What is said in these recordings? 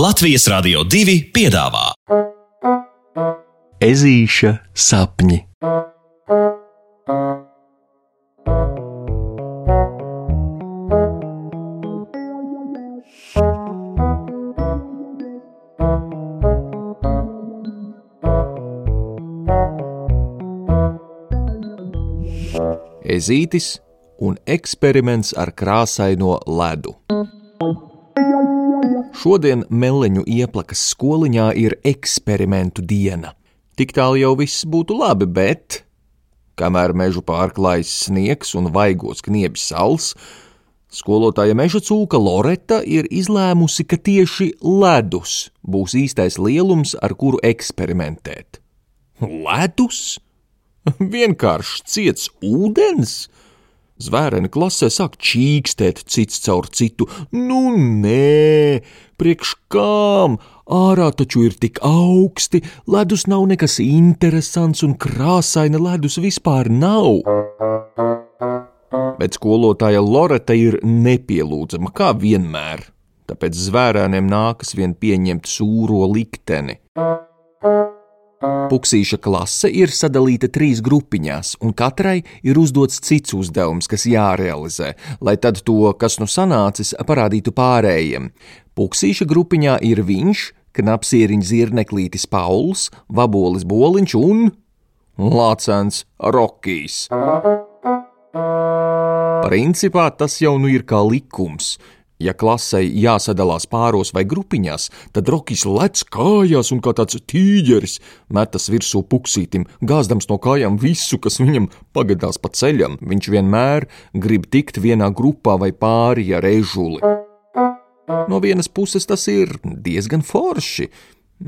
Latvijas Rādio 2 piedāvā Ezīša sapņi. Ezītis un eksperiments ar krāsaino ledu. Šodien Meleņu ieplakas skoliņā ir eksperimentu diena. Tik tālu jau viss būtu labi, bet, kamēr mežu pārklājas sniegs un vaigos kniebis saules, skolotāja meža cūka Loreta ir izlēmusi, ka tieši ledus būs īstais lielums, ar kuru eksperimentēt. Ledus? Vienkārši ciets ūdens! Zvērēni klasē sāk čīkstēt cits caur citu. Nu, nē, priekš kām? Ārā taču ir tik augsti, ledus nav nekas interesants un krāsaina ledus vispār nav. Bet skolotāja Loreta ir nepielūdzama, kā vienmēr, tāpēc zvērēniem nākas vien pieņemt sūro likteni. Puksīša klase ir sadalīta trīs grupiņās, un katrai ir uzdots cits uzdevums, kas jārealizē, lai tad to, kas nu sanācis, parādītu pārējiem. Puksīša grupiņā ir viņš, knapsieriņš zirneklītis Pauls, vabolis Boliņš un Lācens Rokijs. Principā tas jau nu ir kā likums. Ja klasei jāsadalās pāros vai grupiņās, tad Rokijs lec kājās un kā tāds tīģeris metas virsū puksītim, gāzdams no kājām visu, kas viņam pagadās pa ceļam. Viņš vienmēr grib tikt vienā grupā vai pāri ar ežuli. No vienas puses tas ir diezgan forši,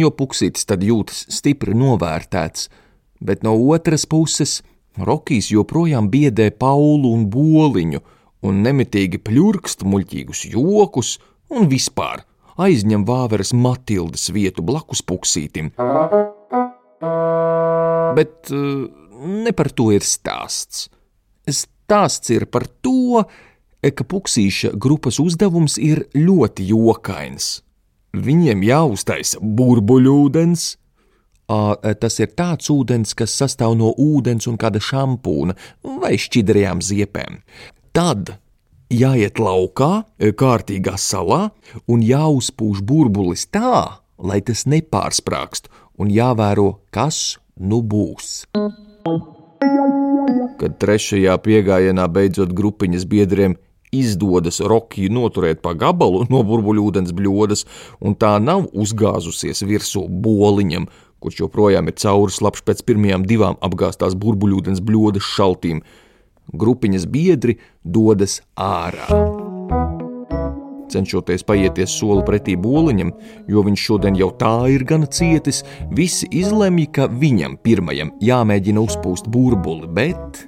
jo puksītis tad jūtas stipri novērtēts, bet no otras puses Rokijs joprojām biedē Paulu un Boliņu un nemitīgi pļurkst muļķīgus jokus un vispār aizņem vāveres Matildes vietu blakus puksītim. Bet eh, ne par to ir stāsts. Stāsts ir par to, ka puksīša grupas uzdevums ir ļoti jokains. Viņiem jāuztaisa burbuļūdens, Tas ir tāds ūdens, kas sastāv no ūdens un kāda šampūna vai šķidrajām ziepēm. Tad jāiet laukā, e, kārtīgā salā un jāuzpūš burbulis tā, lai tas nepārsprāgst, un jāvēro, kas nu būs. Kad trešajā piegājienā beidzot grupiņas biedriem izdodas Rokiju noturēt pa gabalu no burbuļūdens bļodas, un tā nav uzgāzusies virsū boliņam, kurš joprojām ir cauri slapjš pēc pirmajām divām apgāztās burbuļūdens bļodas šaltīm, grupiņas biedri dodas ārā. Cenšoties paieties soli pretī boliņam, jo viņš šodien jau tā ir gana cietis, visi izlemj, ka viņam pirmajam jāmēģina uzpūst burbuli, bet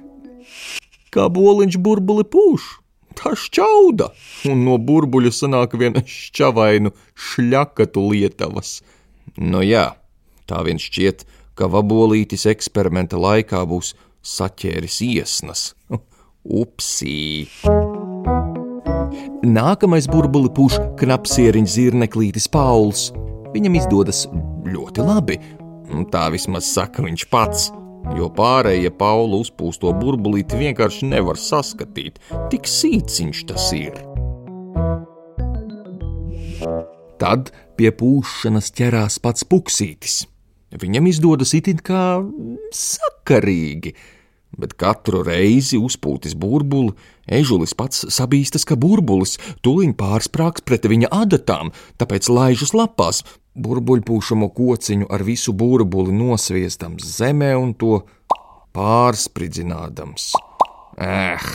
kā boliņš burbuli pūš, tā šķauda, un no burbuļa sanāk viena šķavainu šļakatu lietavas. Nu jā, tā viens šķiet, ka vabolītis eksperimenta laikā būs saķēris iesnas. Upsī! Nākamais burbuli puš knapsieriņš zirneklītis Pauls. Viņam izdodas ļoti labi, tā vismaz saka viņš pats, jo pārējie Paula uzpūsto burbulīti vienkārši nevar saskatīt, tik sīciņš tas ir. Tad pie pūšanas ķerās pats puksītis. Viņam izdodas itin kā sakarīgi, bet katru reizi uzpūtis burbuli, ežulis pats sabīstas, ka burbulis tuliņ pārsprāgs pret viņa adatām, tāpēc laižas lapās, burbuļpūšamo kociņu ar visu burbuli nosviestams zemē un to pārspridzinādams. Eh!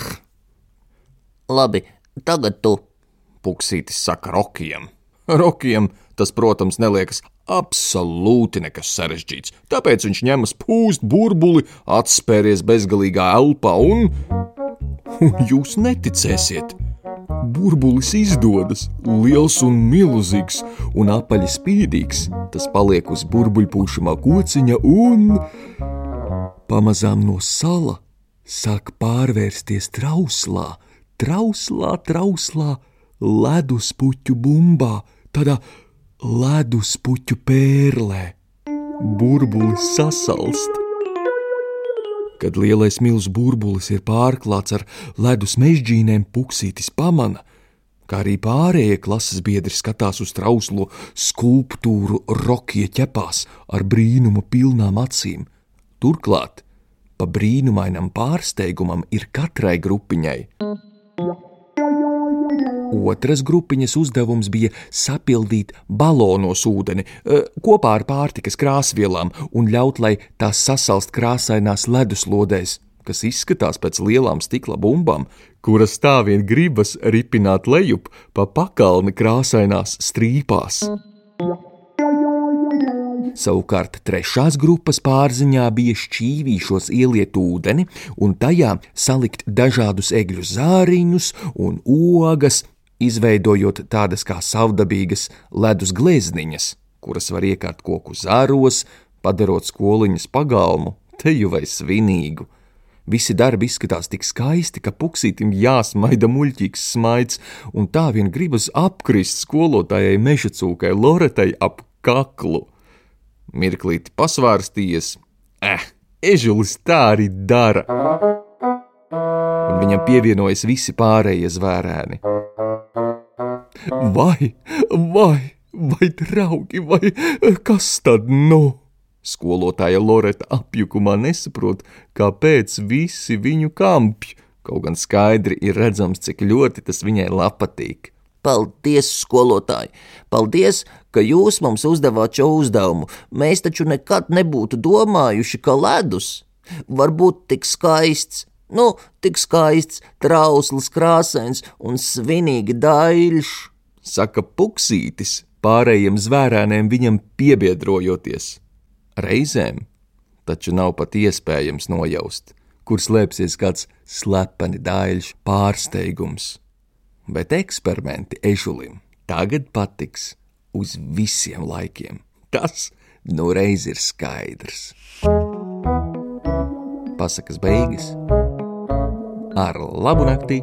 Labi, tagad tu! Puksītis saka Rokijam. Rokijam tas, protams, neliekas absolūti nekas sarežģīts. Tāpēc viņš ņemas pūst burbuli, atspēries bezgalīgā elpā un. un jūs neticēsiet! Burbulis izdodas, liels un milzīgs, un apaļi spīdīgs. Tas paliek uz burbuļpūšamā kociņa un pamazām no sala sāk pārvērsties trauslā, trauslā, trauslā, ledus puķu bumbā, tādā ledus puķu pērlē. Burbulis sasalst. Kad lielais milzu burbulis ir pārklāts ar ledus mežģīnēm, puksītis pamana, kā arī pārējie klases biedri skatās uz trauslo skulptūru rokie ķepās ar brīnuma pilnām acīm. Turklāt pa brīnumainam pārsteigumam ir katrai grupiņai. Otras grupiņas uzdevums bija sapildīt balonos ūdeni eh, kopā ar pārtikas krāsvielām un ļaut, lai tās sasalst krāsainās leduslodēs, kas izskatās pēc lielām stikla bumbām, kuras tā vien gribas ripināt lejup pa pakalni krāsainās strīpās. Savukārt trešās grupas pārziņā bija šķīvīšos ieliet ūdeni un tajā salikt dažādus egļu zāriņus un ogas, izveidojot tādas kā savdabīgas ledus glezniņas, kuras var iekārt koku zāros, padarot skoliņas pagalmu, teju vai svinīgu. Visi darbi izskatās tik skaisti, ka puksītim jāsmaida muļķīgs smaids, un tā vien gribas apkrist skolotājai meža cūkai Loretai ap kaklu. Mirklīti pasvārstījies, eh, ežulis tā arī dara. Un viņam pievienojas visi pārējie zvērēni. Vai, vai, vai draugi, vai kas tad nu? Skolotāja Loreta apjukumā nesaprot, kāpēc visi viņu kampj, kaut gan skaidri ir redzams, cik ļoti tas viņai patīk. Paldies, skolotāji! Paldies, ka jūs mums uzdevāt šo uzdevumu. Mēs taču nekad nebūtu domājuši, ka ledus var būt tik skaists. Nu, tik skaists, trausls, krāsains un svinīgi daļš, saka Puksītis, pārējiem zvērēniem viņam piebiedrojoties. Reizēm taču nav pat iespējams nojaust, kur slēpsies kāds slepeni daļš pārsteigums bet eksperimenti ežulim tagad patiks uz visiem laikiem. Tas nu reiz ir skaidrs. Pasakas beigas ar labu nakti!